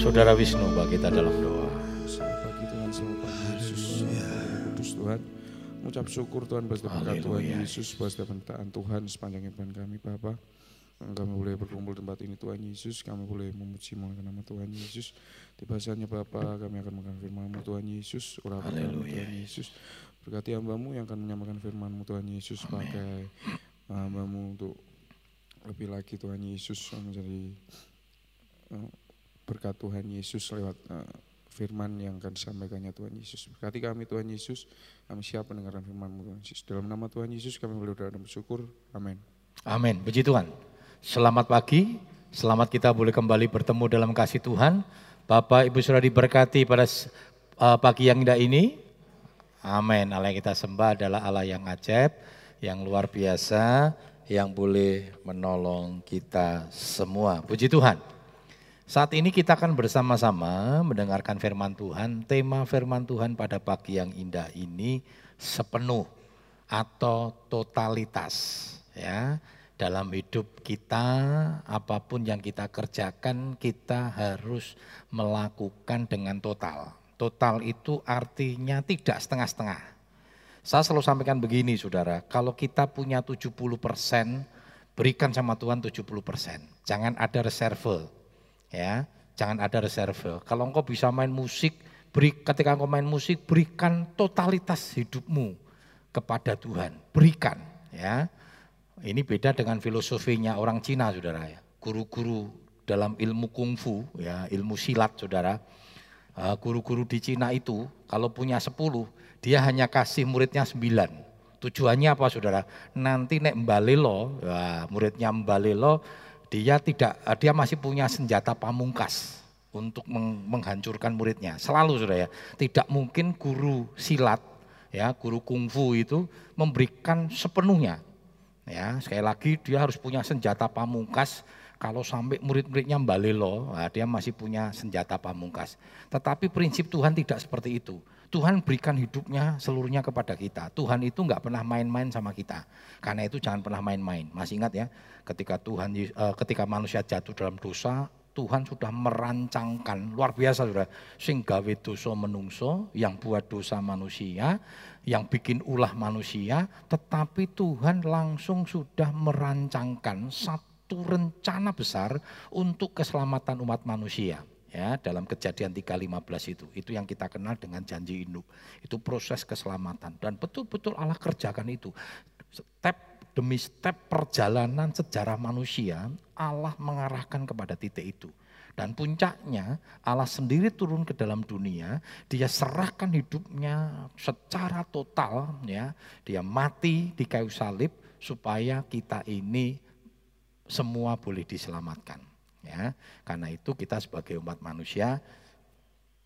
Saudara Wisnu bagi kita dalam doa. Selamat pagi Tuhan, selamat pagi Yesus. Kudus Tuhan. Mengucap syukur Tuhan buat setiap berkat Tuhan. Yesus, buat setiap pentaan Tuhan sepanjang kehidupan kami Bapa. Kami boleh berkumpul di tempat ini Tuhan Yesus, kami boleh memuji mengenai nama Tuhan Yesus. Di bahasanya Bapa kami akan makan firman-Mu Tuhan Yesus, urapan. Tuhan Yesus. Berkati hambamu yang akan menyampaikan firman-Mu Tuhan Yesus pakai hambamu untuk lebih lagi Tuhan Yesus menjadi eh, berkat Tuhan Yesus lewat eh, firman yang akan disampaikannya Tuhan Yesus. Berkati kami Tuhan Yesus, kami siap mendengarkan firman-Mu Tuhan Yesus. Dalam nama Tuhan Yesus kami berdoa dan bersyukur. Amin. Amin. Puji Tuhan. Selamat pagi. Selamat kita boleh kembali bertemu dalam kasih Tuhan. Bapak Ibu sudah diberkati pada eh, pagi yang indah ini. Amin. Allah yang kita sembah adalah Allah yang ajaib, yang luar biasa, yang boleh menolong kita semua. Puji Tuhan. Saat ini kita akan bersama-sama mendengarkan firman Tuhan. Tema firman Tuhan pada pagi yang indah ini sepenuh atau totalitas ya. Dalam hidup kita apa pun yang kita kerjakan kita harus melakukan dengan total. Total itu artinya tidak setengah-setengah. Saya selalu sampaikan begini saudara, kalau kita punya 70 berikan sama Tuhan 70 Jangan ada reserve ya jangan ada reserve. Kalau engkau bisa main musik beri ketika engkau main musik berikan totalitas hidupmu kepada Tuhan. Berikan ya. Ini beda dengan filosofinya orang Cina saudara ya. Guru-guru dalam ilmu kungfu ya ilmu silat saudara. Eh, guru-guru di Cina itu kalau punya 10 dia hanya kasih muridnya 9 tujuannya apa saudara? Nanti nek mbalelo ya, muridnya mbalelo dia tidak eh, dia masih punya senjata pamungkas untuk meng- menghancurkan muridnya. Selalu saudara ya. Tidak mungkin guru silat ya guru kungfu itu memberikan sepenuhnya. Ya sekali lagi dia harus punya senjata pamungkas. Kalau sampai murid-muridnya mbalelo nah, dia masih punya senjata pamungkas. Tetapi prinsip Tuhan tidak seperti itu. Tuhan berikan hidupnya seluruhnya kepada kita. Tuhan itu nggak pernah main-main sama kita. Karena itu jangan pernah main-main. Masih ingat ya ketika Tuhan eh, ketika manusia jatuh dalam dosa Tuhan sudah merancangkan. Luar biasa sudah sing gawe dosa menungso yang buat dosa manusia yang bikin ulah manusia tetapi Tuhan langsung sudah merancangkan satu rencana besar untuk keselamatan umat manusia ya dalam kejadian 3.15 itu. Itu yang kita kenal dengan janji induk. Itu proses keselamatan. Dan betul-betul Allah kerjakan itu. Step demi step perjalanan sejarah manusia Allah mengarahkan kepada titik itu. Dan puncaknya Allah sendiri turun ke dalam dunia dia serahkan hidupnya secara total ya. Dia mati di kayu salib supaya kita ini semua boleh diselamatkan ya. Karena itu kita sebagai umat manusia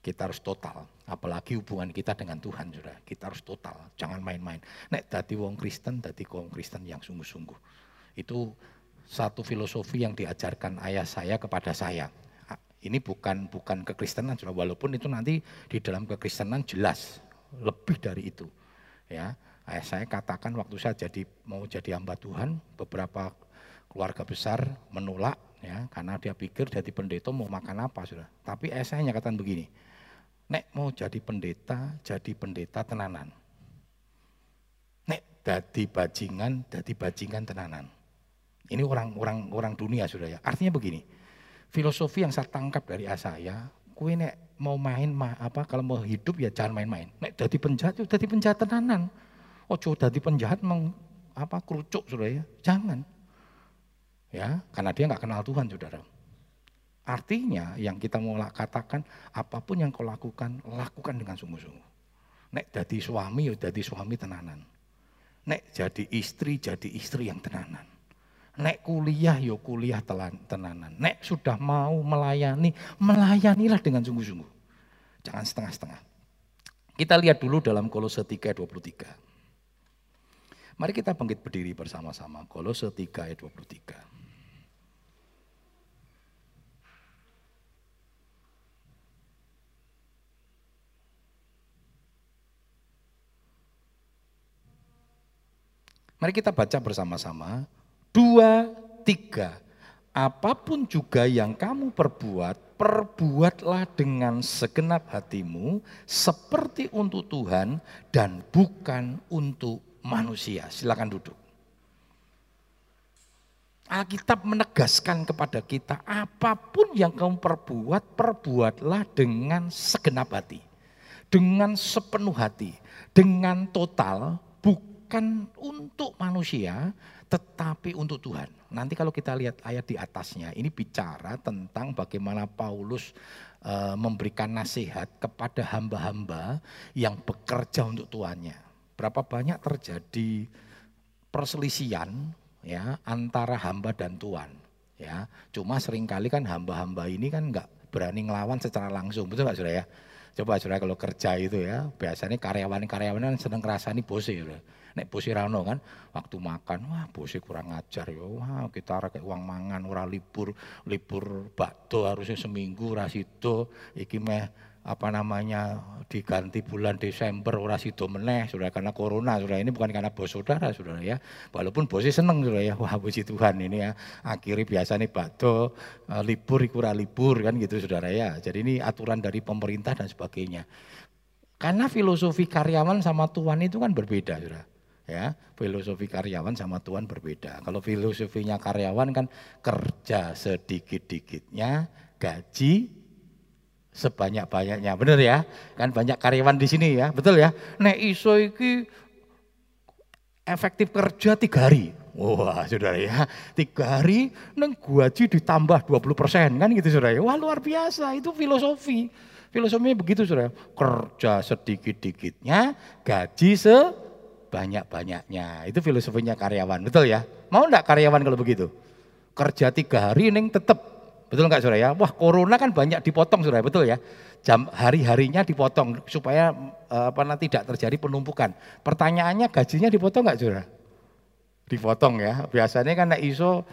kita harus total. Apalagi hubungan kita dengan Tuhan sudah kita harus total. Jangan main-main. Nek dadi wong Kristen dadi wong Kristen yang sungguh-sungguh. Itu satu filosofi yang diajarkan ayah saya kepada saya. Ah, ini bukan bukan kekristenan sudah walaupun itu nanti di dalam kekristenan jelas lebih dari itu ya. Ayah saya katakan waktu saya jadi mau jadi hamba Tuhan beberapa keluarga besar menolak ya. Karena dia pikir jadi pendeta mau makan apa sudah tapi ayah saya nyatakan begini nek mau jadi pendeta jadi pendeta tenanan. Nek dadi bajingan dadi bajingan tenanan. Ini orang orang dunia sudah ya. Artinya begini filosofi yang saya tangkap dari ayah saya kue nek mau main ma- apa kalau mau hidup ya jangan main-main. Nek jadi penjahat ya jadi penjahat tenanan. Ojo jadi penjahat meng, apa kerucuk sudah ya. Jangan. Ya karena dia nggak kenal Tuhan saudara artinya yang kita mau katakan apa pun yang kau lakukan lakukan dengan sungguh-sungguh. Nek jadi suami jadi suami tenanan. Nek jadi istri jadi istri yang tenanan. Nek kuliah ya kuliah tenanan. Nek sudah mau melayani melayanilah dengan sungguh-sungguh. Jangan setengah-setengah. Kita lihat dulu dalam Kolose 3 ayat 23 Mari kita bangkit berdiri bersama-sama. Kolose 3 ayat 23. Mari kita baca bersama-sama. Dua, tiga. apa pun juga yang kamu perbuat, perbuatlah dengan segenap hatimu seperti untuk Tuhan dan bukan untuk manusia. Silakan duduk. Alkitab menegaskan kepada kita, apa pun yang kamu perbuat, perbuatlah dengan segenap hati. Dengan sepenuh hati, dengan total, bukan untuk manusia, tetapi untuk Tuhan. Nanti kalau kita lihat ayat di atasnya, ini bicara tentang bagaimana Paulus e, memberikan nasihat kepada hamba-hamba yang bekerja untuk tuannya. Berapa banyak terjadi perselisihan ya antara hamba dan tuan ya cuma sering kali kan hamba-hamba ini kan nggak berani ngelawan secara langsung betul nggak saudara ya coba saudara kalau kerja itu ya biasanya karyawan-karyawan kan seneng ngerasani bos ya nek bos rano kan waktu makan wah bos kurang ajar ya. Wah kita kayak uang mangan ora libur libur bakto harusnya seminggu rasito iki meh apa namanya diganti bulan Desember ora sido meneh saudara. Karena corona saudara. Ini bukan karena bos saudara saudara ya. Walaupun bosnya seneng saudara ya. Wah puji Tuhan ini ya. Akhirnya biasa nih bakto uh, libur ikura libur kan gitu saudara ya. Jadi ini aturan dari pemerintah dan sebagainya. Karena filosofi karyawan sama tuan itu kan berbeda saudara ya filosofi karyawan sama tuan berbeda kalau filosofinya karyawan kan kerja sedikit-dikitnya gaji sebanyak-banyaknya. Benar ya? Kan banyak karyawan di sini ya, betul ya? Nek iso iki efektif kerja tiga hari. Wah saudara ya, tiga hari neng gaji ditambah 20 persen kan gitu saudara ya. Wah luar biasa, itu filosofi. Filosofinya begitu saudara, kerja sedikit-dikitnya, gaji sebanyak-banyaknya. Itu filosofinya karyawan, betul ya? Mau enggak karyawan kalau begitu? Kerja tiga hari neng tetap Betul enggak saudara ya? Wah corona kan banyak dipotong saudara, betul ya? Jam hari-harinya dipotong supaya eh, apa nanti tidak terjadi penumpukan. Pertanyaannya gajinya dipotong enggak saudara? Dipotong ya. Biasanya kan iso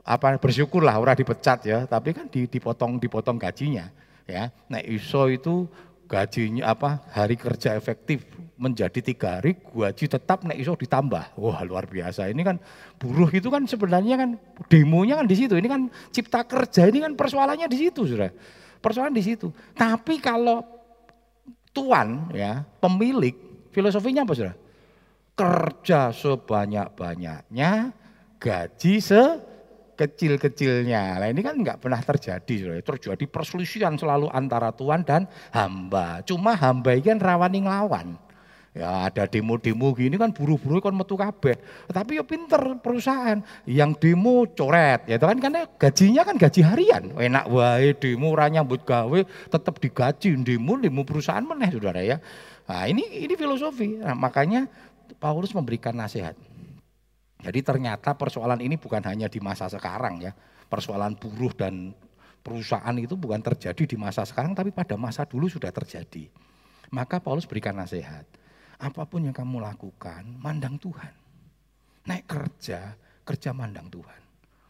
apa bersyukurlah orang dipecat ya, tapi kan dipotong dipotong gajinya ya. Nek iso itu gajinya apa hari kerja efektif menjadi tiga hari gaji tetap nek iso ditambah. Wah luar biasa. Ini kan buruh itu kan sebenarnya kan demonya kan di situ. Ini kan cipta kerja ini kan persoalannya di situ sudah. Persoalan di situ. Tapi kalau tuan ya pemilik filosofinya apa sudah? Kerja sebanyak banyaknya gaji se kecil-kecilnya. Nah ini kan nggak pernah terjadi, terjadi perselisihan selalu antara Tuhan dan hamba. Cuma hamba ini kan rawani ngelawan. Ya ada demo-demo gini kan buru-buru kan metu kabeh. Tapi ya pinter perusahaan. Yang demo coret ya kan karena gajinya kan gaji harian. Enak wae demo ora nyambut gawe tetap digaji demo demo perusahaan meneh Saudara ya. Nah, ini ini filosofi. Nah, makanya Paulus memberikan nasihat. Jadi ternyata persoalan ini bukan hanya di masa sekarang ya. Persoalan buruh dan perusahaan itu bukan terjadi di masa sekarang tapi pada masa dulu sudah terjadi. Maka Paulus berikan nasihat. Apa pun yang kamu lakukan, mandang Tuhan. Naik kerja, kerja mandang Tuhan.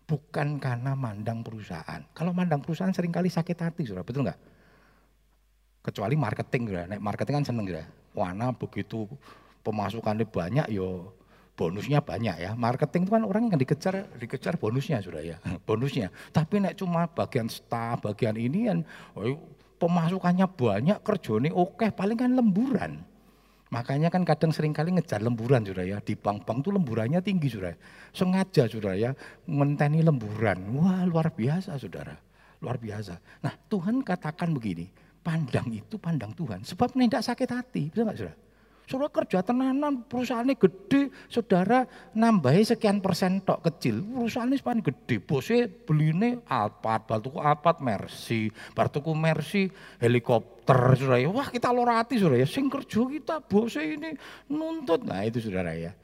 Bukan karena mandang perusahaan. Kalau mandang perusahaan sering kali sakit hati, sudah betul nggak? Kecuali marketing, sudah. Naik marketing kan seneng, sudah. Wana begitu pemasukannya banyak, yo bonusnya banyak ya. Marketing itu kan orang yang dikejar dikejar bonusnya sudah ya, bonusnya. Tapi nek cuma bagian staff, bagian ini kan oh, pemasukannya banyak, kerjanya oke, paling kan lemburan. Makanya kan kadang sering kali ngejar lemburan sudah ya. Di bank-bank tuh lemburannya tinggi sudah. Sengaja sudah ya, menteni lemburan. Wah luar biasa saudara, luar biasa. Nah Tuhan katakan begini, pandang itu pandang Tuhan. Sebab tidak sakit hati, bisa nggak saudara? Saudara kerja tenanan, perusahaannya gede, saudara nambahi sekian persen tok kecil. Perusahaannya sepan gede, bosnya beli ini Alphard, baltuku Alphard, Mercy, baltuku Mercy, helikopter, saudara ya. Wah kita lorati saudara ya, sing kerja kita, bosnya ini nuntut. Nah itu saudara ya.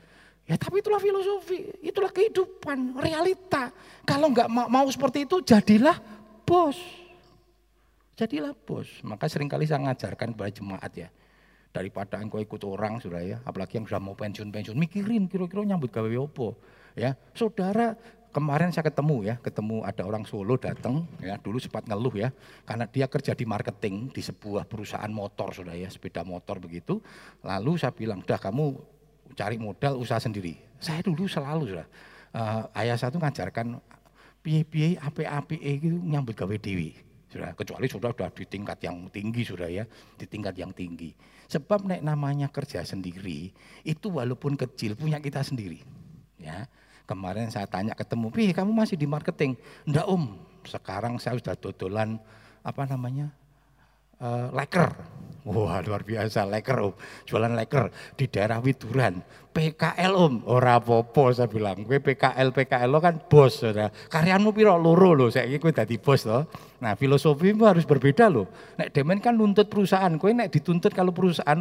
Ya tapi itulah filosofi, itulah kehidupan, realita. Kalau nggak mau seperti itu, jadilah bos. Jadilah bos. Maka sering kali saya ngajarkan kepada jemaat ya daripada engkau ikut orang sudah ya, apalagi yang sudah mau pensiun-pensiun, mikirin kira-kira nyambut gawe opo. Ya, saudara kemarin saya ketemu ya, ketemu ada orang Solo datang ya, dulu sempat ngeluh ya, karena dia kerja di marketing di sebuah perusahaan motor sudah ya, sepeda motor begitu. Lalu saya bilang, dah kamu cari modal usaha sendiri. Saya dulu selalu sudah, uh, ayah saya tuh ngajarkan piye-piye api-api itu nyambut gawe dewi. Sudah, kecuali sudah sudah di tingkat yang tinggi sudah ya, di tingkat yang tinggi. Sebab nek namanya kerja sendiri itu walaupun kecil punya kita sendiri. Ya, kemarin saya tanya ketemu, "Pi, kamu masih di marketing?" "Enggak, Om. Sekarang saya sudah dodolan apa namanya? Uh, leker Wah luar biasa, leker om. Jualan leker di daerah Widuran. PKL om, ora popo saya bilang. Gue PKL, PKL lo kan bos. Saudara. Karyamu piro loro lo, saya gue tadi bos loh. Nah filosofi harus berbeda loh. Nek demen kan nuntut perusahaan, gue nek dituntut kalau perusahaan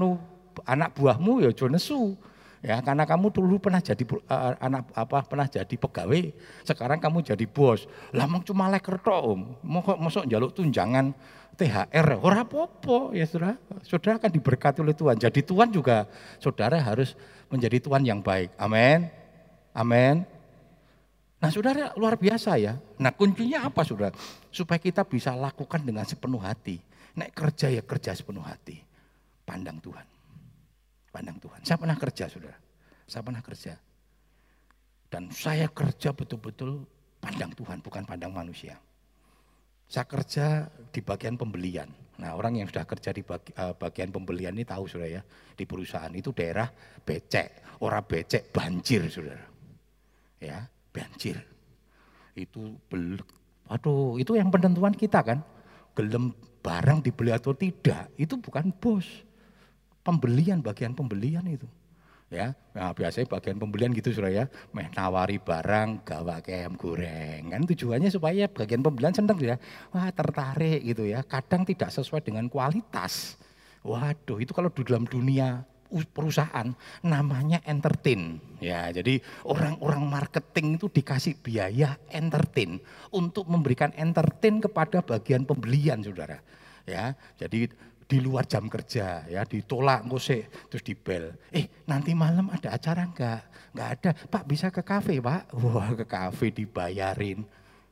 anak buahmu ya jo nesu. Ya, karena kamu dulu pernah jadi uh, anak apa pernah jadi pegawai, sekarang kamu jadi bos. Lah cuma leker tok, Om. Mosok njaluk tunjangan THR, ora popo ya saudara. Saudara akan diberkati oleh Tuhan. Jadi Tuhan juga saudara harus menjadi Tuhan yang baik. Amin. Amin. Nah saudara luar biasa ya. Nah kuncinya apa saudara? Supaya kita bisa lakukan dengan sepenuh hati. Naik kerja ya kerja sepenuh hati. Pandang Tuhan. Pandang Tuhan. Saya pernah kerja saudara. Saya pernah kerja. Dan saya kerja betul-betul pandang Tuhan, bukan pandang manusia. Saya kerja di bagian pembelian. Nah orang yang sudah kerja di eh, bagian pembelian ini tahu sudah ya. Di perusahaan itu daerah becek. Orang becek banjir saudara. Ya banjir. Itu bel, aduh itu yang penentuan kita kan. Gelem barang dibeli atau tidak itu bukan bos. Pembelian bagian pembelian itu ya nah, biasanya bagian pembelian gitu sudah ya meh nawari barang gawa kem goreng. Kan tujuannya supaya bagian pembelian seneng ya. Wah tertarik gitu ya. Kadang tidak sesuai dengan kualitas. Waduh itu kalau di dalam dunia perusahaan namanya entertain. Ya jadi orang-orang marketing itu dikasih biaya entertain untuk memberikan entertain kepada bagian pembelian saudara. Ya jadi di luar jam kerja ya ditolak ngusik terus dibel. Eh nanti malam ada acara enggak? Enggak ada. Pak bisa ke kafe pak? Wah ke kafe dibayarin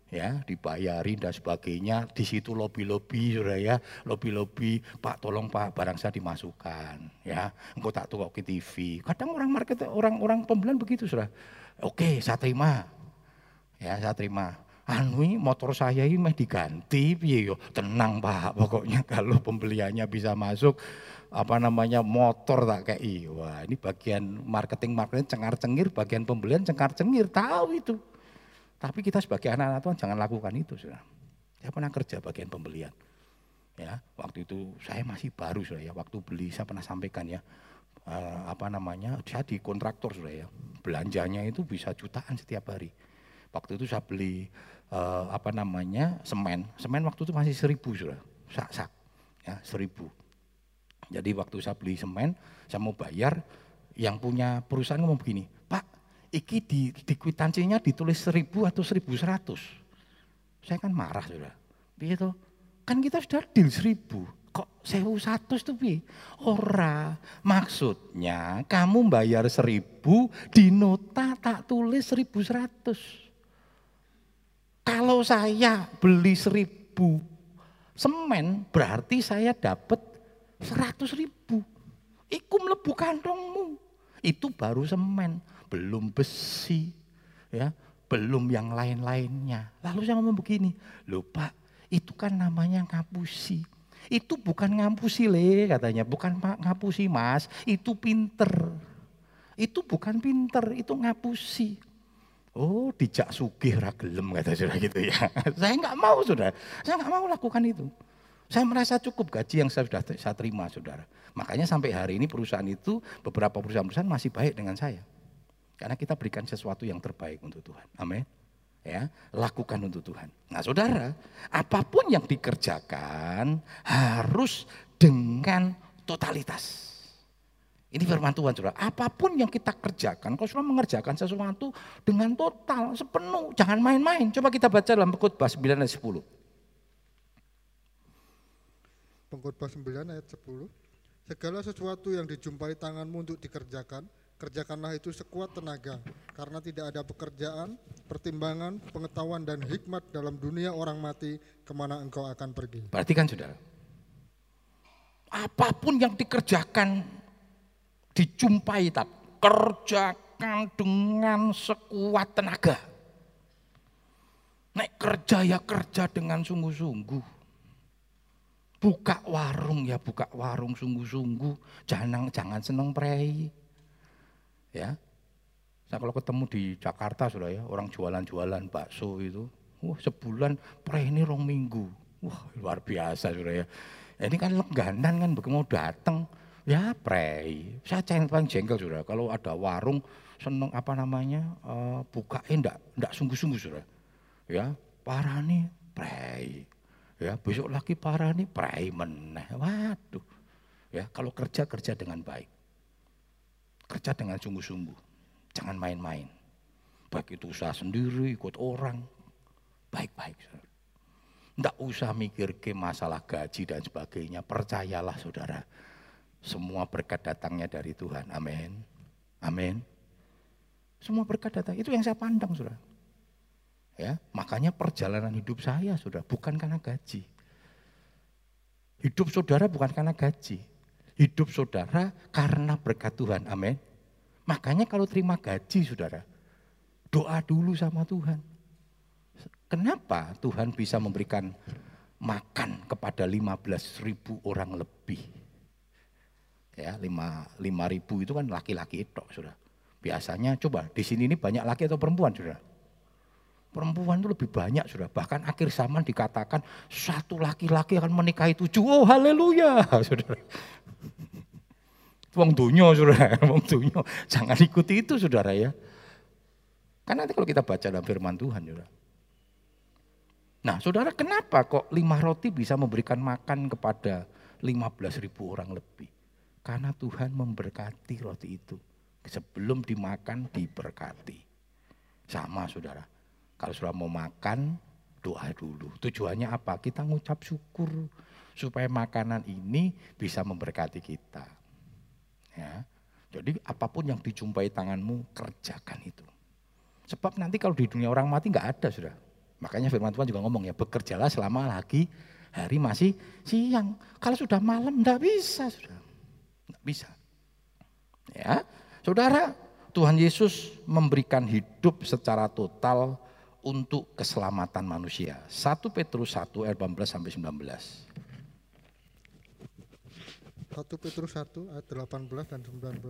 ya dibayarin dan sebagainya. Di situ lobby lobby sudah ya lobby lobby pak tolong pak barang saya dimasukkan ya. Engkau tak tuh ke TV kadang orang market orang orang pembelian begitu sudah oke saya terima. Ya saya terima anu motor saya ini mah diganti piye yo? Tenang Pak. Pokoknya kalau pembeliannya bisa masuk apa namanya motor tak kayak wah ini bagian marketing marketing cengar cengir bagian pembelian cengar cengir. Tahu itu. Tapi kita sebagai anak-anak Tuhan jangan lakukan itu sudah saya pernah kerja bagian pembelian ya. Waktu itu saya masih baru sudah ya. Waktu beli saya pernah sampaikan ya. Uh, apa namanya saya di kontraktor sudah ya. Belanjanya itu bisa jutaan setiap hari. Waktu itu saya beli uh, apa namanya semen. Semen waktu itu masih seribu sudah, sak sak, ya seribu. Jadi waktu saya beli semen, saya mau bayar, yang punya perusahaan ngomong begini, Pak, iki di, di kwitansinya ditulis seribu atau seribu seratus. Saya kan marah sudah. Begitu, kan kita sudah deal seribu. Kok sewu satu itu bi? Ora, maksudnya kamu bayar seribu, di nota tak tulis seribu seratus. Kalau saya beli seribu semen, berarti saya dapat seratus ribu. Iku melebu kantongmu. Itu baru semen, belum besi, ya, belum yang lain-lainnya. Lalu saya ngomong begini, loh Pak, itu kan namanya ngapusi. Itu bukan ngapusi le katanya, bukan ngapusi mas, itu pinter. Itu bukan pinter, itu ngapusi. Oh, dijak sugih ragelem kata saudara gitu ya. saya nggak mau saudara, saya nggak mau lakukan itu. Saya merasa cukup gaji yang saya sudah saya terima saudara. Makanya sampai hari ini perusahaan itu beberapa perusahaan-perusahaan masih baik dengan saya. Karena kita berikan sesuatu yang terbaik untuk Tuhan. Amin. Ya, lakukan untuk Tuhan. Nah, Saudara, apa pun yang dikerjakan harus dengan totalitas. Ini firman Tuhan saudara. Apa pun yang kita kerjakan, kalau sudah mengerjakan sesuatu dengan total, sepenuh, jangan main-main. Coba kita baca dalam pengkhotbah 9 ayat 10. Pengkhotbah 9 ayat 10. Segala sesuatu yang dijumpai tanganmu untuk dikerjakan, kerjakanlah itu sekuat tenaga. Karena tidak ada pekerjaan, pertimbangan, pengetahuan, dan hikmat dalam dunia orang mati ke mana engkau akan pergi. Perhatikan saudara. Apa pun yang dikerjakan dijumpai tak kerjakan dengan sekuat tenaga. Nek kerja ya kerja dengan sungguh-sungguh. Buka warung ya buka warung sungguh-sungguh. Jangan jangan seneng prei. Ya. Saya kalau ketemu di Jakarta sudah ya, orang jualan-jualan bakso itu, wah sebulan prei ini rong minggu. Wah luar biasa sudah ya. Ini kan lengganan kan mau datang, ya prei. Saya paling jengkel sudah, kalau ada warung seneng apa namanya, uh, bukain enggak, enggak sungguh-sungguh sudah. Ya, parah nih prei. Ya, besok lagi parah nih prei meneh. Waduh. Ya, kalau kerja kerja dengan baik. Kerja dengan sungguh-sungguh. Jangan main-main. Baik itu usaha sendiri, ikut orang. Baik-baik. Tidak usah mikir ke masalah gaji dan sebagainya. Percayalah saudara. Semua berkat datangnya dari Tuhan. Amin. Amin. Semua berkat datang. Itu yang saya pandang saudara. Ya, makanya perjalanan hidup saya sudah bukan karena gaji. Hidup saudara bukan karena gaji. Hidup saudara karena berkat Tuhan. Amin. Makanya kalau terima gaji saudara, doa dulu sama Tuhan. Kenapa Tuhan bisa memberikan makan kepada 15 ribu orang lebih? Ya, 5, 5 ribu itu kan laki-laki itu, sudah. Biasanya coba di sini ini banyak laki atau perempuan, sudah. Perempuan itu lebih banyak, sudah. Bahkan akhir zaman dikatakan satu laki-laki akan menikahi tujuh. Oh, haleluya, saudara. Wong dunyo saudara, wong dunyo. Jangan ikuti itu saudara ya. Karena nanti kalau kita baca dalam firman Tuhan saudara. Nah saudara kenapa kok lima roti bisa memberikan makan kepada 15 ribu orang lebih? Karena Tuhan memberkati roti itu. Sebelum dimakan diberkati. Sama saudara. Kalau sudah mau makan doa dulu. Tujuannya apa? Kita ngucap syukur supaya makanan ini bisa memberkati kita. Ya. Jadi apa pun yang dijumpai tanganmu, kerjakan itu. Sebab nanti kalau di dunia orang mati nggak ada sudah. Makanya firman Tuhan juga ngomong ya, bekerjalah selama lagi hari masih siang. Kalau sudah malam nggak bisa sudah. Nggak bisa. Ya, saudara, Tuhan Yesus memberikan hidup secara total untuk keselamatan manusia. 1 Petrus 1 ayat 18 sampai 19. 1 Petrus 1 ayat 18 dan 19.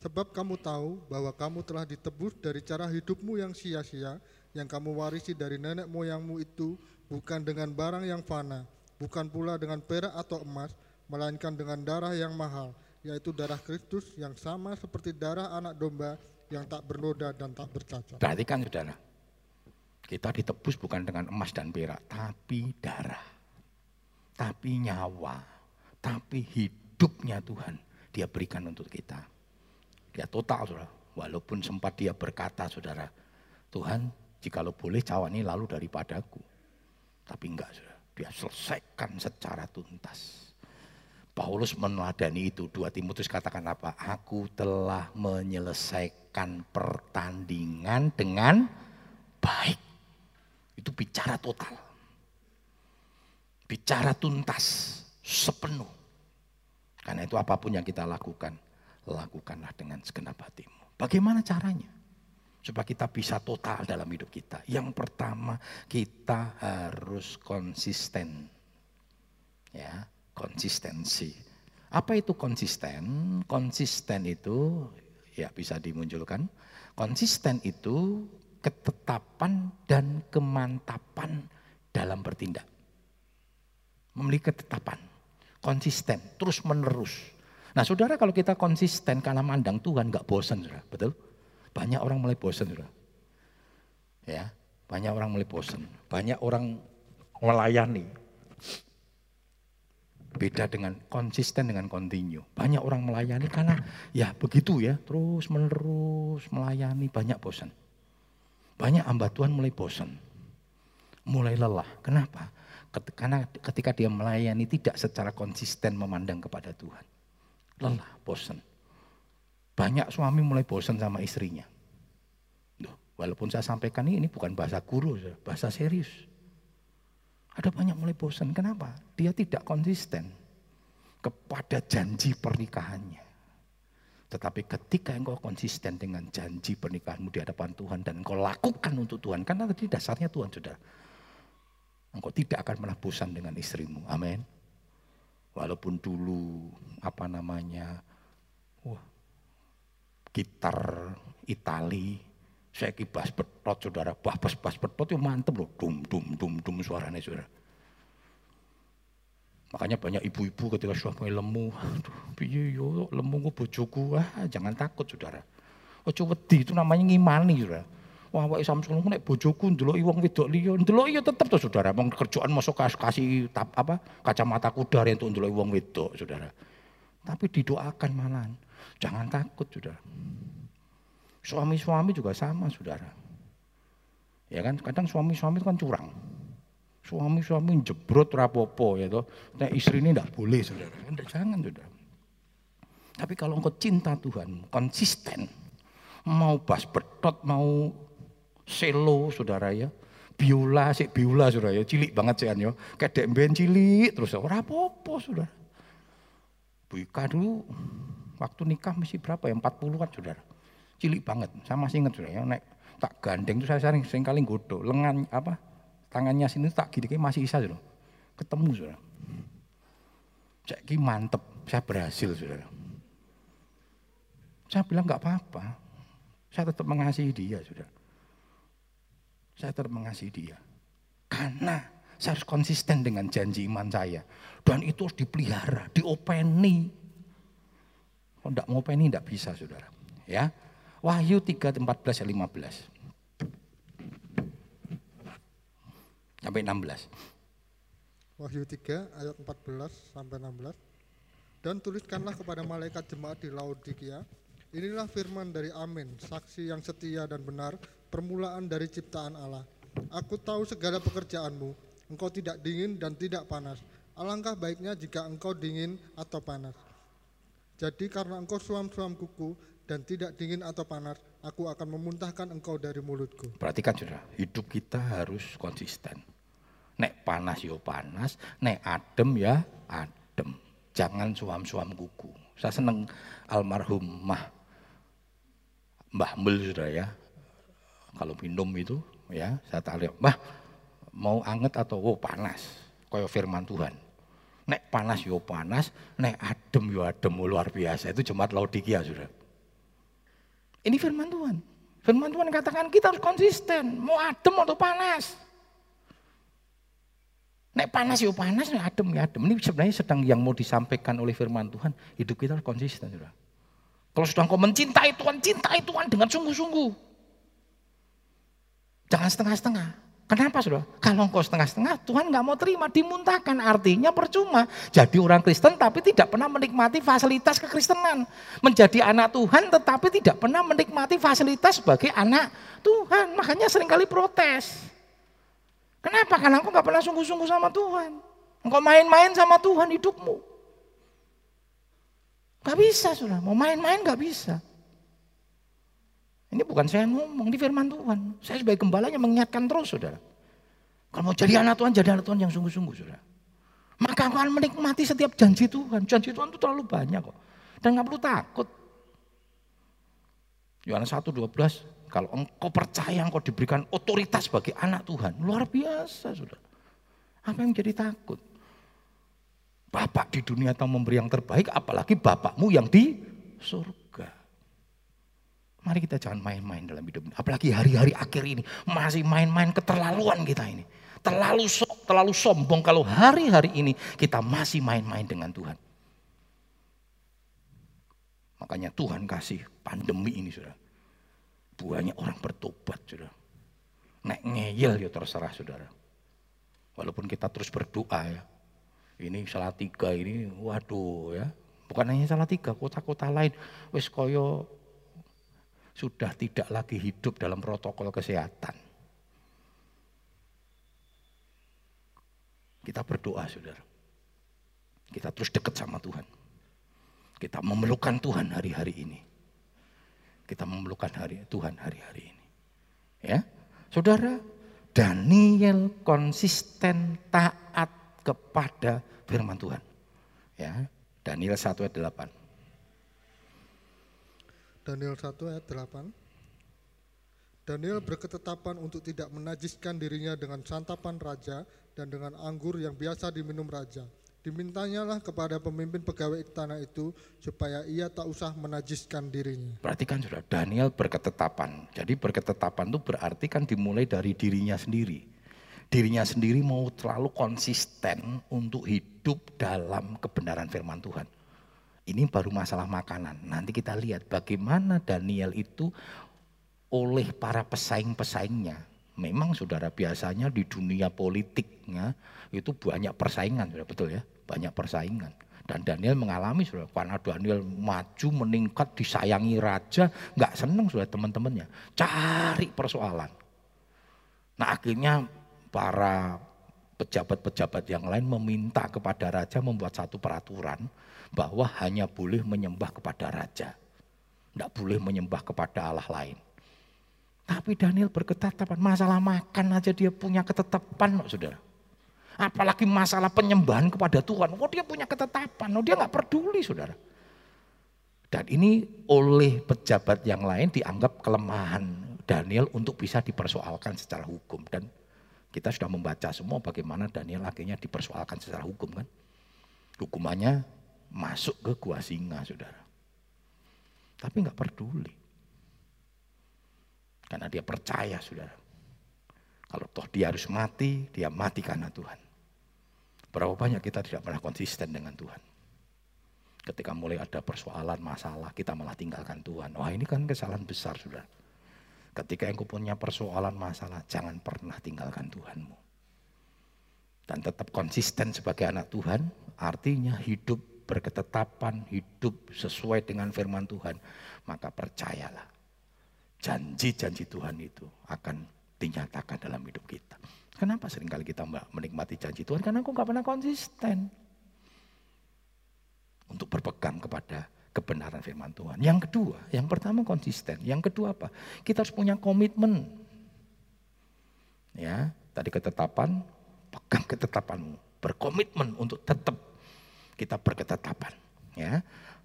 Sebab kamu tahu bahwa kamu telah ditebus dari cara hidupmu yang sia-sia, yang kamu warisi dari nenek moyangmu itu bukan dengan barang yang fana, bukan pula dengan perak atau emas, melainkan dengan darah yang mahal, yaitu darah Kristus yang sama seperti darah anak domba yang tak bernoda dan tak bercacat. Berarti kan saudara, kita ditebus bukan dengan emas dan perak, tapi darah, tapi nyawa tapi hidupnya Tuhan dia berikan untuk kita. Dia total saudara. Walaupun sempat dia berkata saudara, Tuhan jikalau boleh cawan ini lalu daripadaku. Tapi enggak saudara, dia selesaikan secara tuntas. Paulus meneladani itu. Dua Timotius katakan apa? Aku telah menyelesaikan pertandingan dengan baik. Itu bicara total. Bicara tuntas sepenuh. Karena itu apa pun yang kita lakukan, lakukanlah dengan segenap hatimu. Bagaimana caranya? Supaya kita bisa total dalam hidup kita. Yang pertama, kita harus konsisten. Ya, konsistensi. Apa itu konsisten? Konsisten itu ya bisa dimunculkan. Konsisten itu ketetapan dan kemantapan dalam bertindak. Memiliki ketetapan konsisten, terus menerus. Nah saudara kalau kita konsisten karena mandang Tuhan nggak bosan saudara, betul? Banyak orang mulai bosan saudara. Ya, banyak orang mulai bosan. Banyak orang melayani. Beda dengan konsisten dengan kontinu. Banyak orang melayani karena ya begitu ya, terus menerus melayani banyak bosan. Banyak hamba Tuhan mulai bosan. Mulai lelah. Kenapa? Karena ketika dia melayani tidak secara konsisten memandang kepada Tuhan. Lelah, bosan. Banyak suami mulai bosan sama istrinya. Walaupun saya sampaikan ini, ini bukan bahasa guru, bahasa serius. Ada banyak mulai bosan. Kenapa? Dia tidak konsisten kepada janji pernikahannya. Tetapi ketika engkau konsisten dengan janji pernikahanmu di hadapan Tuhan dan engkau lakukan untuk Tuhan, karena tadi dasarnya Tuhan sudah. Engkau tidak akan pernah bosan dengan istrimu. Amin. Walaupun dulu apa namanya, wah, gitar Itali, saya kibas betot saudara, bas bas bas betot itu mantep loh, dum dum dum dum suaranya saudara. Makanya banyak ibu-ibu ketika suami lemu, aduh piye yo lemu gue bojoku, ah jangan takut saudara. Ojo wedi itu namanya ngimani saudara. Wah, wae Samsul nek bojoku ndelok wong wedok liya, ndelok iya tetep to saudara. Wong kerjaan masuk kasih tap, apa kacamata kuda untuk ndelok wong wedok saudara. Tapi didoakan malahan. Jangan takut saudara. Suami-suami juga sama saudara. Ya kan, kadang suami-suami kan curang. Suami-suami jebrot rapopo ya toh. Nah istri ini tidak boleh saudara. Tidak jangan saudara. Tapi kalau engkau cinta Tuhan, konsisten. Mau bas betot, mau selo saudara ya. Biola, sih biola saudara ya. Cilik banget sih ya. Kayak ben cilik terus rapopo saudara. Bu Ika dulu waktu nikah masih berapa ya? 40-an saudara. Cilik banget. Saya masih ingat saudara ya. Naik tak gandeng itu saya sering, sering kali godo. Lengan apa tangannya sini tak gini masih bisa loh. Ketemu saudara. Cek ki mantep, saya berhasil saudara. Saya bilang nggak apa-apa, saya tetap mengasihi dia saudara. Saya tetap mengasihi dia. Karena saya harus konsisten dengan janji iman saya. Dan itu harus dipelihara, diopeni. Kalau tidak mau openi tidak bisa saudara. Ya, Wahyu 3, 14, 15. sampai 16. Wahyu 3 ayat 14 sampai 16. Dan tuliskanlah kepada malaikat jemaat di Laodikia, inilah firman dari Amin, saksi yang setia dan benar, permulaan dari ciptaan Allah. Aku tahu segala pekerjaanmu, engkau tidak dingin dan tidak panas. Alangkah baiknya jika engkau dingin atau panas. Jadi karena engkau suam-suam kuku dan tidak dingin atau panas, aku akan memuntahkan engkau dari mulutku. Perhatikan saudara, hidup kita harus konsisten. Nek panas yo panas, nek adem ya adem. Jangan suam-suam kuku. Saya seneng almarhum Mah Mbah Mel sudah ya. Kalau minum itu ya saya tanya, Mbah mau anget atau oh panas? Koyo firman Tuhan. Nek panas yo panas, nek adem yo adem oh, luar biasa. Itu jemaat Laodikia sudah. Ini firman Tuhan. Firman Tuhan katakan kita harus konsisten, mau adem atau panas. Nek panas ya panas, nek adem ya adem. Ini sebenarnya sedang yang mau disampaikan oleh firman Tuhan. Hidup kita harus konsisten. Saudara. Kalau sudah engkau mencintai Tuhan, cintai Tuhan dengan sungguh-sungguh. Jangan setengah-setengah. Kenapa saudara? Kalau engkau setengah-setengah, Tuhan nggak mau terima, dimuntahkan. Artinya percuma. Jadi orang Kristen tapi tidak pernah menikmati fasilitas kekristenan. Menjadi anak Tuhan tetapi tidak pernah menikmati fasilitas sebagai anak Tuhan. Makanya sering kali protes. Kenapa? Karena engkau gak pernah sungguh-sungguh sama Tuhan. Engkau main-main sama Tuhan hidupmu. Gak bisa sudah, mau main-main gak bisa. Ini bukan saya ngomong, ini firman Tuhan. Saya sebagai gembalanya mengingatkan terus saudara. Kalau mau jadi anak Tuhan, jadi anak Tuhan yang sungguh-sungguh saudara. Maka engkau akan menikmati setiap janji Tuhan. Janji Tuhan itu terlalu banyak kok. Dan gak perlu takut. Yohanes 1, 12, kalau engkau percaya engkau diberikan otoritas sebagai anak Tuhan, luar biasa sudah. Apa yang jadi takut? Bapak di dunia tahu memberi yang terbaik, apalagi bapakmu yang di surga. Mari kita jangan main-main dalam hidup ini. Apalagi hari-hari akhir ini masih main-main keterlaluan kita ini. Terlalu sok, terlalu sombong kalau hari-hari ini kita masih main-main dengan Tuhan. Makanya Tuhan kasih pandemi ini sudah banyak orang bertobat, saudara. Nek ngeyel ya terserah, saudara. Walaupun kita terus berdoa ya. Ini salah tiga ini, waduh ya. Bukan hanya salah tiga, kota-kota lain. Wis koyo sudah tidak lagi hidup dalam protokol kesehatan. Kita berdoa, saudara. Kita terus dekat sama Tuhan. Kita memerlukan Tuhan hari-hari ini kita memerlukan hari Tuhan hari-hari ini. Ya, saudara, Daniel konsisten taat kepada firman Tuhan. Ya, Daniel 1 ayat 8. Daniel 1 ayat 8. Daniel berketetapan untuk tidak menajiskan dirinya dengan santapan raja dan dengan anggur yang biasa diminum raja. Dimintanyalah kepada pemimpin pegawai tanah itu supaya ia tak usah menajiskan dirinya. Perhatikan sudah, Daniel berketetapan. Jadi berketetapan itu berarti kan dimulai dari dirinya sendiri. Dirinya sendiri mau terlalu konsisten untuk hidup dalam kebenaran firman Tuhan. Ini baru masalah makanan. Nanti kita lihat bagaimana Daniel itu oleh para pesaing-pesaingnya. Memang saudara biasanya di dunia politiknya itu banyak persaingan, sudah betul ya, banyak persaingan. Dan Daniel mengalami sudah karena Daniel maju meningkat disayangi raja, nggak seneng sudah teman-temannya, cari persoalan. Nah akhirnya para pejabat-pejabat yang lain meminta kepada raja membuat satu peraturan bahwa hanya boleh menyembah kepada raja. Tidak boleh menyembah kepada Allah lain. Tapi Daniel berketetapan, masalah makan aja dia punya ketetapan, saudara. Apalagi masalah penyembahan kepada Tuhan, oh dia punya ketetapan, oh dia nggak peduli, saudara. Dan ini oleh pejabat yang lain dianggap kelemahan Daniel untuk bisa dipersoalkan secara hukum. Dan kita sudah membaca semua bagaimana Daniel akhirnya dipersoalkan secara hukum kan. Hukumannya masuk ke gua singa, saudara. Tapi nggak peduli. Karena dia percaya, saudara. Kalau toh dia harus mati, dia mati karena Tuhan. Berapa banyak kita tidak pernah konsisten dengan Tuhan. Ketika mulai ada persoalan, masalah, kita malah tinggalkan Tuhan. Wah ini kan kesalahan besar, saudara. Ketika engkau punya persoalan, masalah, jangan pernah tinggalkan Tuhanmu. Dan tetap konsisten sebagai anak Tuhan, artinya hidup berketetapan, hidup sesuai dengan firman Tuhan. Maka percayalah, janji-janji Tuhan itu akan dinyatakan dalam hidup kita. Kenapa sering kali kita menikmati janji Tuhan? Karena aku nggak pernah konsisten untuk berpegang kepada kebenaran firman Tuhan. Yang kedua, yang pertama konsisten. Yang kedua apa? Kita harus punya komitmen. Ya, tadi ketetapan, pegang ketetapanmu, berkomitmen untuk tetap kita berketetapan. Ya,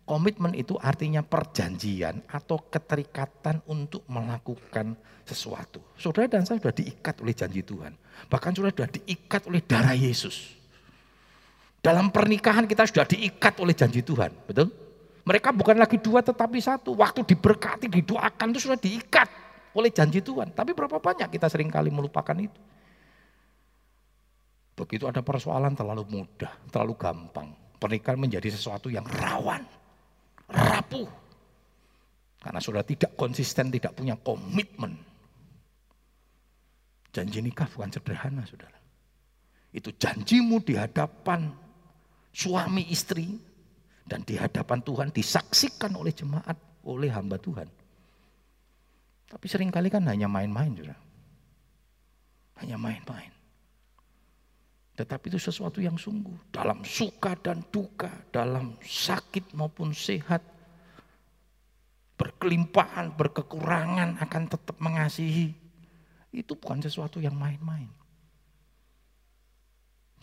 Komitmen itu artinya perjanjian atau keterikatan untuk melakukan sesuatu. Saudara dan saya sudah diikat oleh janji Tuhan. Bahkan sudah diikat oleh darah Yesus. Dalam pernikahan kita sudah diikat oleh janji Tuhan, betul? Mereka bukan lagi dua tetapi satu. Waktu diberkati, didoakan itu sudah diikat oleh janji Tuhan. Tapi berapa banyak kita sering kali melupakan itu. Begitu ada persoalan terlalu mudah, terlalu gampang. Pernikahan menjadi sesuatu yang rawan rapuh. Karena sudah tidak konsisten, tidak punya komitmen. Janji nikah bukan sederhana, saudara. Itu janjimu di hadapan suami istri dan di hadapan Tuhan disaksikan oleh jemaat, oleh hamba Tuhan. Tapi sering kali kan hanya main-main, saudara. Hanya main-main. Tetapi itu sesuatu yang sungguh. Dalam suka dan duka, dalam sakit maupun sehat. Berkelimpahan, berkekurangan akan tetap mengasihi. Itu bukan sesuatu yang main-main.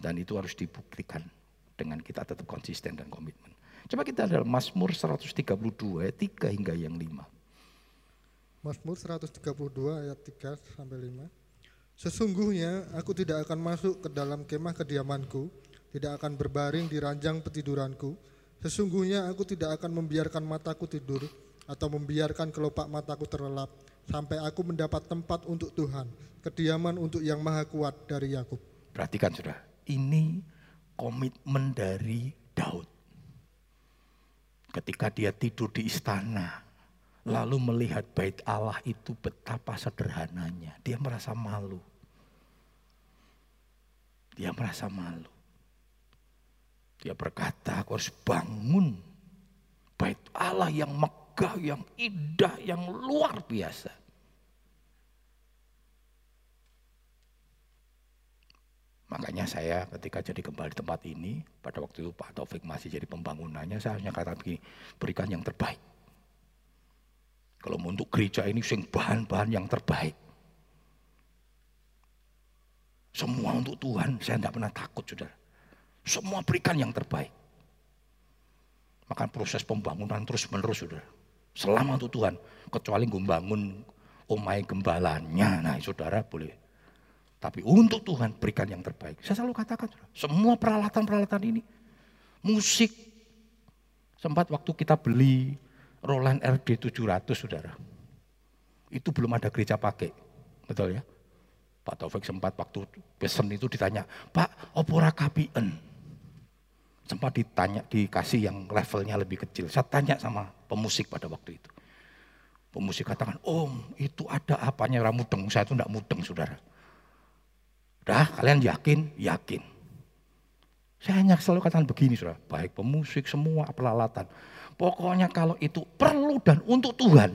Dan itu harus dibuktikan dengan kita tetap konsisten dan komitmen. Coba kita dalam Mazmur 132 ayat 3 hingga yang 5. Mazmur 132 ayat 3 sampai 5. Sesungguhnya aku tidak akan masuk ke dalam kemah kediamanku, tidak akan berbaring di ranjang petiduranku. Sesungguhnya aku tidak akan membiarkan mataku tidur atau membiarkan kelopak mataku terlelap sampai aku mendapat tempat untuk Tuhan, kediaman untuk yang maha kuat dari Yakub. Perhatikan sudah, ini komitmen dari Daud. Ketika dia tidur di istana, lalu melihat bait Allah itu betapa sederhananya, dia merasa malu. Dia merasa malu. Dia berkata, aku harus bangun bait Allah yang megah, yang indah, yang luar biasa. Makanya saya ketika jadi kembali tempat ini, pada waktu itu Pak Taufik masih jadi pembangunannya, saya hanya kata begini, berikan yang terbaik. Kalau untuk gereja ini sing bahan-bahan yang terbaik. Semua untuk Tuhan, saya tidak pernah takut, saudara. Semua berikan yang terbaik. Maka proses pembangunan terus menerus, saudara. Selama untuk Tuhan. Kecuali gue bangun omai gembalanya. Nah saudara boleh. Tapi untuk Tuhan berikan yang terbaik. Saya selalu katakan, semua peralatan-peralatan ini. Musik. Sempat waktu kita beli Roland RD 700 saudara. Itu belum ada gereja pakai. Betul ya? Pak Taufik sempat waktu pesen itu ditanya, Pak, opora kapien? Sempat ditanya, dikasih yang levelnya lebih kecil. Saya tanya sama pemusik pada waktu itu. Pemusik katakan, om itu ada apanya ramudeng, saya itu tidak mudeng saudara. Dah kalian yakin? Yakin. Saya hanya selalu katakan begini saudara, baik pemusik semua peralatan. Pokoknya kalau itu perlu dan untuk Tuhan,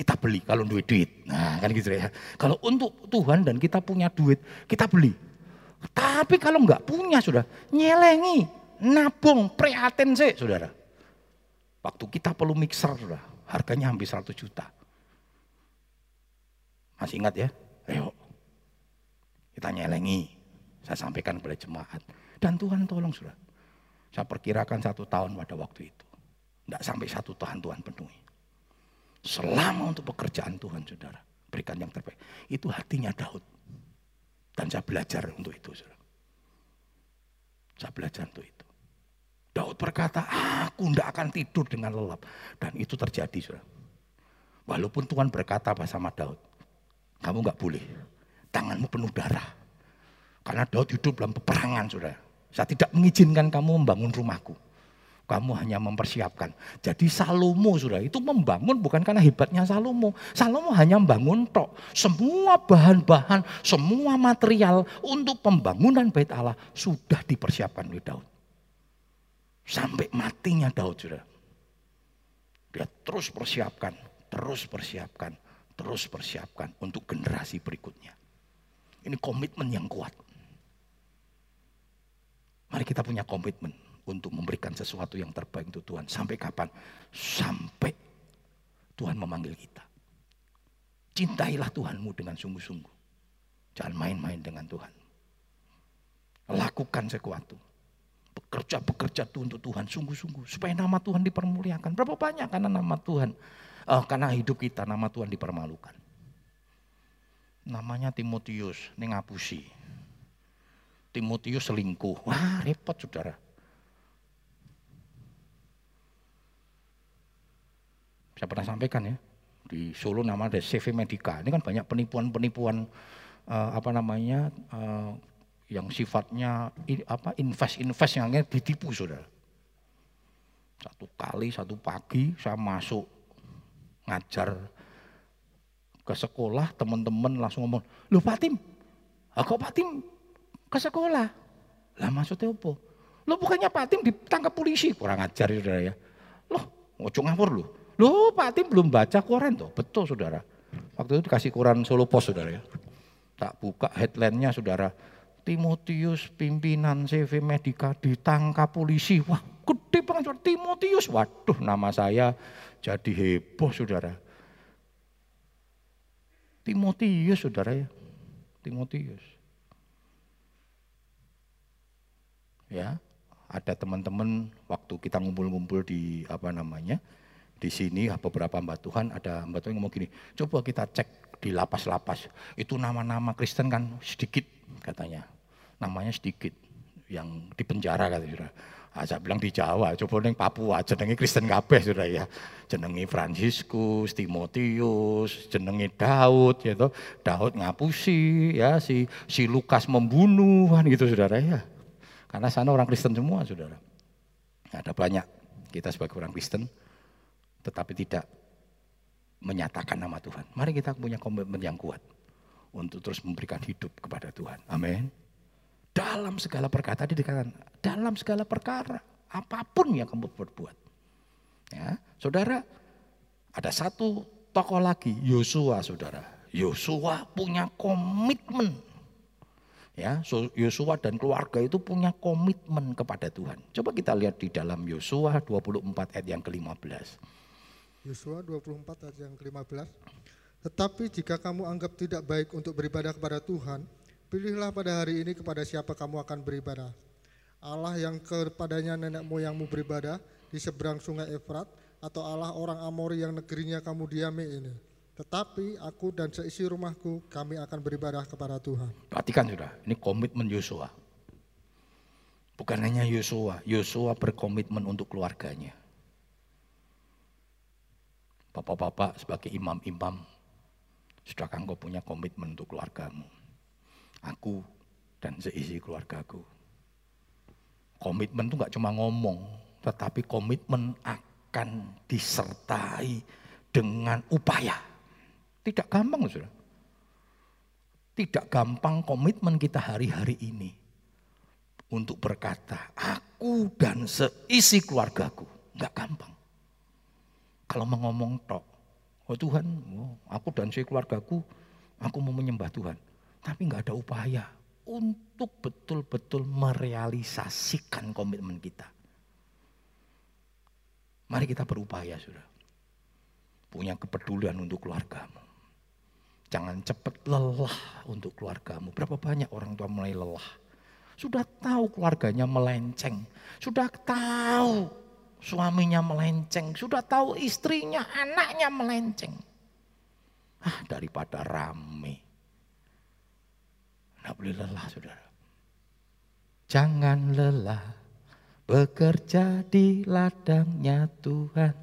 kita beli kalau duit duit. Nah kan gitu ya. Kalau untuk Tuhan dan kita punya duit, kita beli. Tapi kalau nggak punya sudah nyelengi, nabung, prihatin sih saudara. Waktu kita perlu mixer sudah, harganya hampir 100 juta. Masih ingat ya? Ayo. Kita nyelengi. Saya sampaikan kepada jemaat. Dan Tuhan tolong sudah. Saya perkirakan satu tahun pada waktu itu. Tidak sampai satu tahun Tuhan penuhi. Selama untuk pekerjaan Tuhan saudara. Berikan yang terbaik. Itu hatinya Daud. Dan saya belajar untuk itu saudara. Saya belajar untuk itu. Daud berkata, aku tidak akan tidur dengan lelap. Dan itu terjadi, saudara. Walaupun Tuhan berkata sama Daud, kamu nggak boleh, tanganmu penuh darah. Karena Daud hidup dalam peperangan, saudara. Saya tidak mengizinkan kamu membangun rumahku. Kamu hanya mempersiapkan. Jadi Salomo sudah itu membangun bukan karena hebatnya Salomo. Salomo hanya membangun tok. Semua bahan-bahan, semua material untuk pembangunan bait Allah sudah dipersiapkan oleh Daud. Sampai matinya Daud sudah. Dia terus persiapkan, terus persiapkan, terus persiapkan untuk generasi berikutnya. Ini komitmen yang kuat. Mari kita punya komitmen untuk memberikan sesuatu yang terbaik untuk Tuhan. Sampai kapan? Sampai Tuhan memanggil kita. Cintailah Tuhanmu dengan sungguh-sungguh. Jangan main-main dengan Tuhan. Lakukan sesuatu bekerja-bekerja untuk Tuhan sungguh-sungguh supaya nama Tuhan dipermuliakan. Berapa banyak karena nama Tuhan, uh, karena hidup kita nama Tuhan dipermalukan. Namanya Timotius, ini ngapusi. Timotius selingkuh. Wah repot saudara. Saya pernah sampaikan ya, di Solo nama ada CV Medica. Ini kan banyak penipuan-penipuan uh, apa namanya uh, yang sifatnya apa invest-invest yang ditipu saudara. Satu kali, satu pagi saya masuk ngajar ke sekolah, teman-teman langsung ngomong, lu Pak Tim, kok Pak ke sekolah? Lah maksudnya apa? Lo bukannya Pak Tim ditangkap polisi, kurang ajar saudara ya. Loh, ngocok ngawur lu. Loh Pak Tim belum baca koran tuh, betul saudara. Waktu itu dikasih koran Solo Pos saudara ya. Tak buka headline-nya saudara, Timotius pimpinan CV Medika ditangkap polisi. Wah gede banget Timotius. Waduh nama saya jadi heboh saudara. Timotius saudara ya. Timotius. Ya, ada teman-teman waktu kita ngumpul-ngumpul di apa namanya di sini beberapa mbak Tuhan ada mbak Tuhan ngomong gini, coba kita cek di lapas-lapas itu nama-nama Kristen kan sedikit katanya. Namanya sedikit yang di penjara kata sudah. Ah, saya bilang di Jawa, coba neng Papua, jenengi Kristen kabeh sudah ya. Jenengi Fransiskus, Timotius, jenengi Daud ya toh. Daud ngapusi ya si si Lukas membunuh kan gitu Saudara ya. Karena sana orang Kristen semua Saudara. Ada banyak kita sebagai orang Kristen tetapi tidak menyatakan nama Tuhan. Mari kita punya komitmen yang kuat untuk terus memberikan hidup kepada Tuhan. Amin. Dalam segala perkara, tadi dikatakan, dalam segala perkara, apa pun yang kamu berbuat. Ya, saudara, ada satu tokoh lagi, Yosua saudara. Yosua punya komitmen. Ya, Yosua dan keluarga itu punya komitmen kepada Tuhan. Coba kita lihat di dalam Yosua 24 ayat yang ke-15. Yosua 24 ayat yang ke-15. Tetapi jika kamu anggap tidak baik untuk beribadah kepada Tuhan, pilihlah pada hari ini kepada siapa kamu akan beribadah. Allah yang kepadanya nenek moyangmu beribadah di seberang sungai Efrat atau Allah orang Amori yang negerinya kamu diami ini. Tetapi aku dan seisi rumahku kami akan beribadah kepada Tuhan. Perhatikan sudah, ini komitmen Yosua. Bukan hanya Yosua, Yosua berkomitmen untuk keluarganya. Bapak-bapak sebagai imam-imam, sudahkah engkau punya komitmen untuk keluargamu? Aku dan seisi keluargaku. Komitmen itu nggak cuma ngomong, tetapi komitmen akan disertai dengan upaya. Tidak gampang, sudah. Tidak gampang komitmen kita hari-hari ini untuk berkata, aku dan seisi keluargaku. Enggak gampang. Kalau mau ngomong tok, oh Tuhan, oh, aku dan seisi keluargaku, aku mau menyembah Tuhan. Tapi enggak ada upaya untuk betul-betul merealisasikan komitmen kita. Mari kita berupaya, sudah. Punya kepedulian untuk keluargamu. Jangan cepat lelah untuk keluargamu. Berapa banyak orang tua mulai lelah. Sudah tahu keluarganya melenceng. Sudah tahu suaminya melenceng. Sudah tahu istrinya, anaknya melenceng. Ah, daripada rame. Tidak boleh lelah, saudara. Jangan lelah bekerja di ladangnya Tuhan.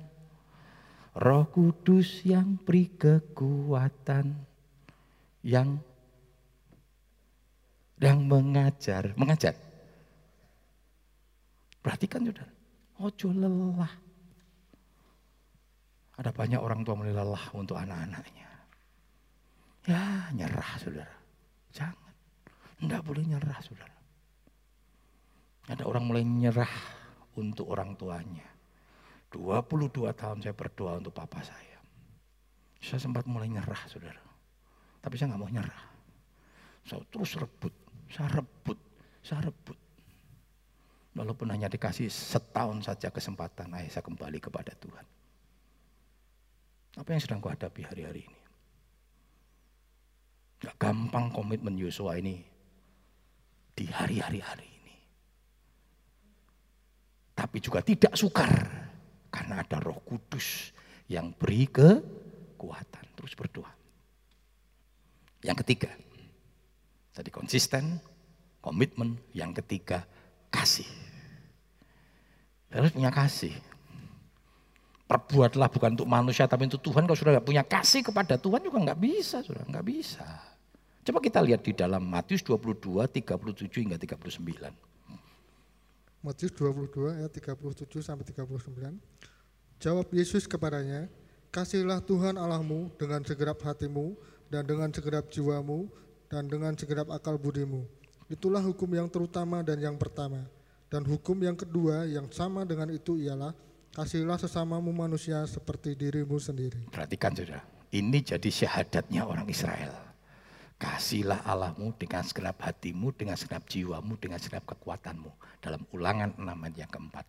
Roh Kudus yang beri kekuatan yang yang mengajar, mengajar. Perhatikan saudara, ojo lelah. Ada banyak orang tua mulai lelah untuk anak-anaknya. Ya nyerah saudara, jangan. Tidak boleh nyerah saudara. Ada orang mulai nyerah untuk orang tuanya. 22 tahun saya berdoa untuk papa saya. Saya sempat mulai nyerah saudara. Tapi saya nggak mau nyerah. Saya terus rebut, saya rebut, saya rebut. Walaupun hanya dikasih setahun saja kesempatan, ayo saya kembali kepada Tuhan. Apa yang sedang kau hadapi hari-hari ini? Gak gampang komitmen Yosua ini di hari-hari hari ini. Tapi juga tidak sukar karena ada roh kudus yang beri kekuatan. Terus berdoa. Yang ketiga, tadi konsisten, komitmen. Yang ketiga, kasih. Harus punya kasih. Perbuatlah bukan untuk manusia tapi untuk Tuhan. Kalau sudah nggak punya kasih kepada Tuhan juga nggak bisa, sudah nggak bisa. Coba kita lihat di dalam Matius 22, 37 hingga 39. Matius 22 ayat 37 sampai 39. Jawab Yesus kepadanya, Kasihlah Tuhan Allahmu dengan segenap hatimu, dan dengan segenap jiwamu dan dengan segenap akal budimu. Itulah hukum yang terutama dan yang pertama. Dan hukum yang kedua yang sama dengan itu ialah kasihlah sesamamu manusia seperti dirimu sendiri. Perhatikan saudara, ini jadi syahadatnya orang Israel. Kasihlah Allahmu dengan segenap hatimu, dengan segenap jiwamu, dengan segenap kekuatanmu. Dalam ulangan 6 ayat yang keempat.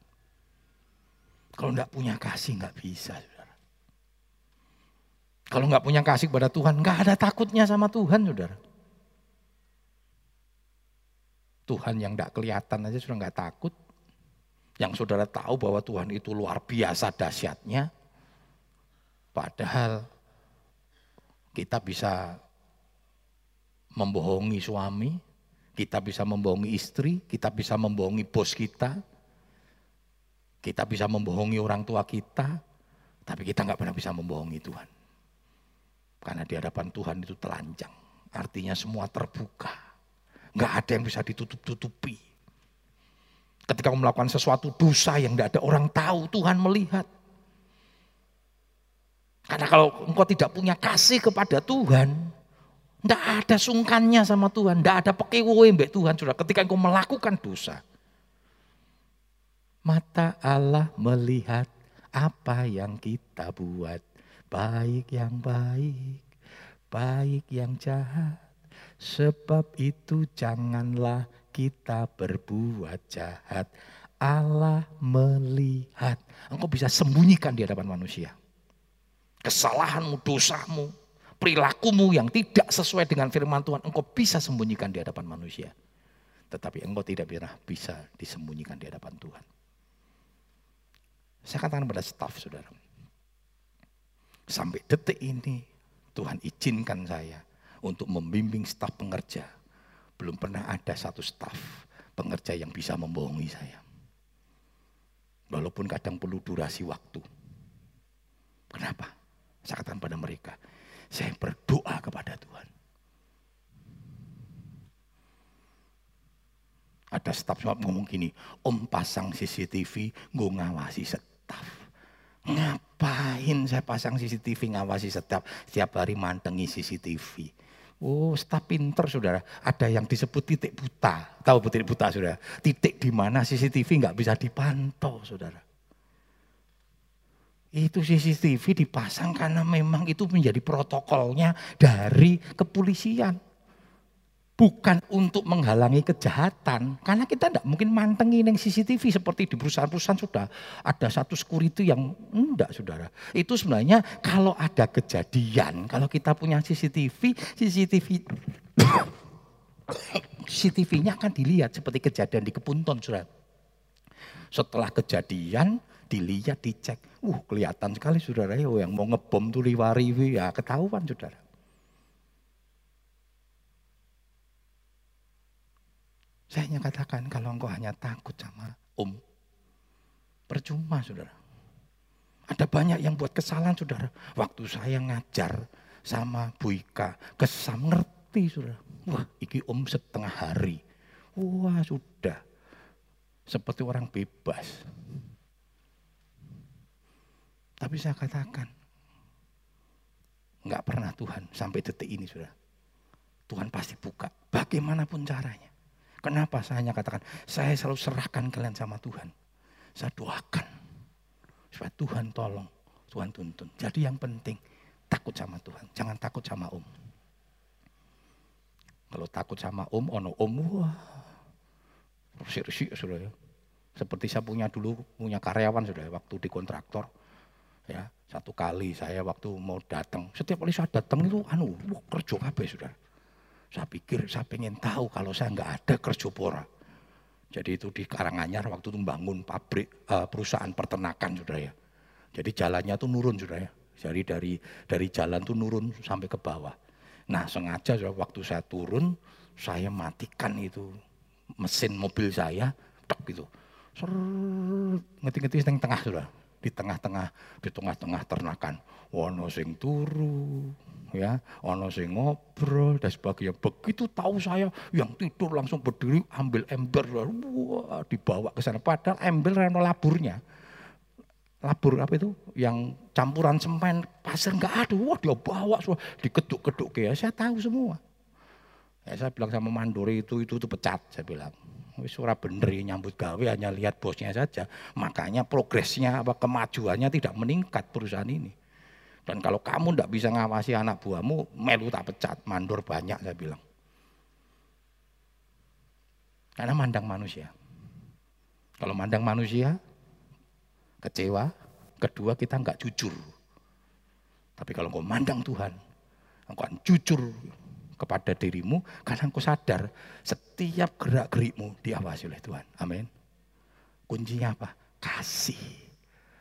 Kalau tidak punya kasih nggak bisa. Saudara. Kalau nggak punya kasih kepada Tuhan, nggak ada takutnya sama Tuhan, saudara. Tuhan yang nggak kelihatan aja sudah nggak takut. Yang saudara tahu bahwa Tuhan itu luar biasa dahsyatnya. Padahal kita bisa membohongi suami, kita bisa membohongi istri, kita bisa membohongi bos kita, kita bisa membohongi orang tua kita, tapi kita nggak pernah bisa membohongi Tuhan. Karena di hadapan Tuhan itu telanjang. Artinya semua terbuka. Nggak ada yang bisa ditutup-tutupi. Ketika kamu melakukan sesuatu dosa yang tidak ada orang tahu, Tuhan melihat. Karena kalau engkau tidak punya kasih kepada Tuhan, tidak ada sungkannya sama Tuhan, tidak ada pekewoe mbak Tuhan. Sudah ketika engkau melakukan dosa, mata Allah melihat apa yang kita buat baik yang baik, baik yang jahat. Sebab itu janganlah kita berbuat jahat. Allah melihat. Engkau bisa sembunyikan di hadapan manusia. Kesalahanmu, dosamu, perilakumu yang tidak sesuai dengan firman Tuhan. Engkau bisa sembunyikan di hadapan manusia. Tetapi engkau tidak pernah bisa disembunyikan di hadapan Tuhan. Saya katakan pada staf saudara. Sampai detik ini Tuhan izinkan saya untuk membimbing staf pengerja. Belum pernah ada satu staf pengerja yang bisa membohongi saya. Walaupun kadang perlu durasi waktu. Kenapa? Saya katakan pada mereka, saya berdoa kepada Tuhan. Ada staf ngomong gini, om pasang CCTV, gue ngawasi staf. Ngapain saya pasang CCTV ngawasi staf? Setiap hari mantengi CCTV. Oh, staf pinter saudara. Ada yang disebut titik buta. Tahu titik buta saudara? Titik di mana CCTV nggak bisa dipantau saudara. Itu CCTV dipasang karena memang itu menjadi protokolnya dari kepolisian bukan untuk menghalangi kejahatan. Karena kita tidak mungkin mantengi yang CCTV seperti di perusahaan-perusahaan sudah ada satu security yang enggak saudara. Itu sebenarnya kalau ada kejadian, kalau kita punya CCTV, CCTV CCTV-nya akan dilihat seperti kejadian di Kepunton saudara. Setelah kejadian dilihat, dicek. Uh kelihatan sekali saudara, oh, yang mau ngebom tuh liwari, ya ketahuan saudara. Saya hanya katakan kalau engkau hanya takut sama om, percuma saudara. Ada banyak yang buat kesalahan saudara. Waktu saya ngajar sama Bu Ika, kesam ngerti saudara. Wah iki om setengah hari. Wah sudah. Seperti orang bebas. Tapi saya katakan, nggak pernah Tuhan sampai detik ini sudah. Tuhan pasti buka, bagaimanapun caranya. Kenapa saya hanya katakan, saya selalu serahkan kalian sama Tuhan. Saya doakan. Supaya Tuhan tolong, Tuhan tuntun. Jadi yang penting, takut sama Tuhan. Jangan takut sama om. Kalau takut sama om, ono om, wah. Resik-resik sudah ya. Seperti saya punya dulu, punya karyawan sudah ya, waktu di kontraktor. Ya, satu kali saya waktu mau datang, setiap kali saya datang itu anu, wah, kerja kabeh sudah saya pikir saya pengen tahu kalau saya nggak ada kerja pora. Jadi itu di Karanganyar waktu itu membangun pabrik uh, perusahaan peternakan sudah ya. Jadi jalannya tuh nurun sudah ya. Jadi dari dari jalan tuh nurun sampai ke bawah. Nah sengaja sudah waktu saya turun saya matikan itu mesin mobil saya, tek gitu. Ngeti-ngeti tengah sudah di tengah-tengah di tengah-tengah ternakan. Wono sing turu, ya, ono sing ngobrol dan sebagainya. Begitu tahu saya yang tidur langsung berdiri ambil ember, wah, dibawa ke sana. Padahal ember reno laburnya. Labur apa itu? Yang campuran semen, pasir nggak ada. Wah dia bawa, semua dikeduk-keduk ya. Saya tahu semua. Ya, saya bilang sama mandori itu, itu, itu pecat. Saya bilang, wis ora bener nyambut gawe hanya lihat bosnya saja. Makanya progresnya apa kemajuannya tidak meningkat perusahaan ini. Dan kalau kamu tidak bisa ngawasi anak buahmu, melu tak pecat, mandor banyak saya bilang. Karena mandang manusia. Kalau mandang manusia, kecewa. Kedua kita nggak jujur. Tapi kalau engkau mandang Tuhan, engkau akan jujur kepada dirimu karena engkau sadar setiap gerak gerikmu diawasi oleh Tuhan. Amin. Kuncinya apa? Kasih.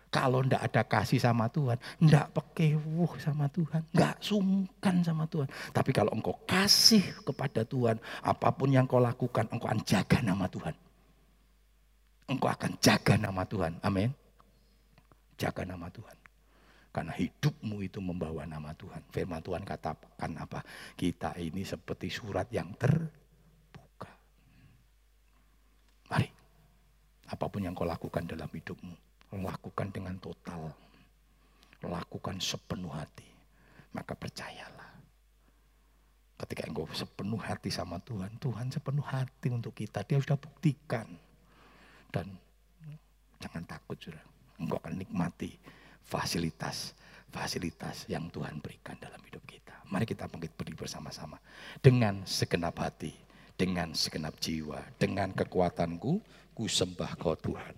Kalau ndak ada kasih sama Tuhan, ndak pekewuh sama Tuhan, nggak sungkan sama Tuhan. Tapi kalau engkau kasih kepada Tuhan, apa pun yang kau lakukan, engkau akan jaga nama Tuhan. Engkau akan jaga nama Tuhan. Amin. Jaga nama Tuhan. Karena hidupmu itu membawa nama Tuhan. Firman Tuhan katakan apa? Kita ini seperti surat yang terbuka. Mari. Apa pun yang kau lakukan dalam hidupmu Lakukan dengan total. Lakukan sepenuh hati. Maka percayalah. Ketika engkau sepenuh hati sama Tuhan, Tuhan sepenuh hati untuk kita. Dia sudah buktikan. Dan jangan takut sudah. Engkau akan nikmati fasilitas fasilitas yang Tuhan berikan dalam hidup kita. Mari kita bangkit berdiri bersama-sama dengan segenap hati, dengan segenap jiwa, dengan kekuatanku, ku sembah kau Tuhan.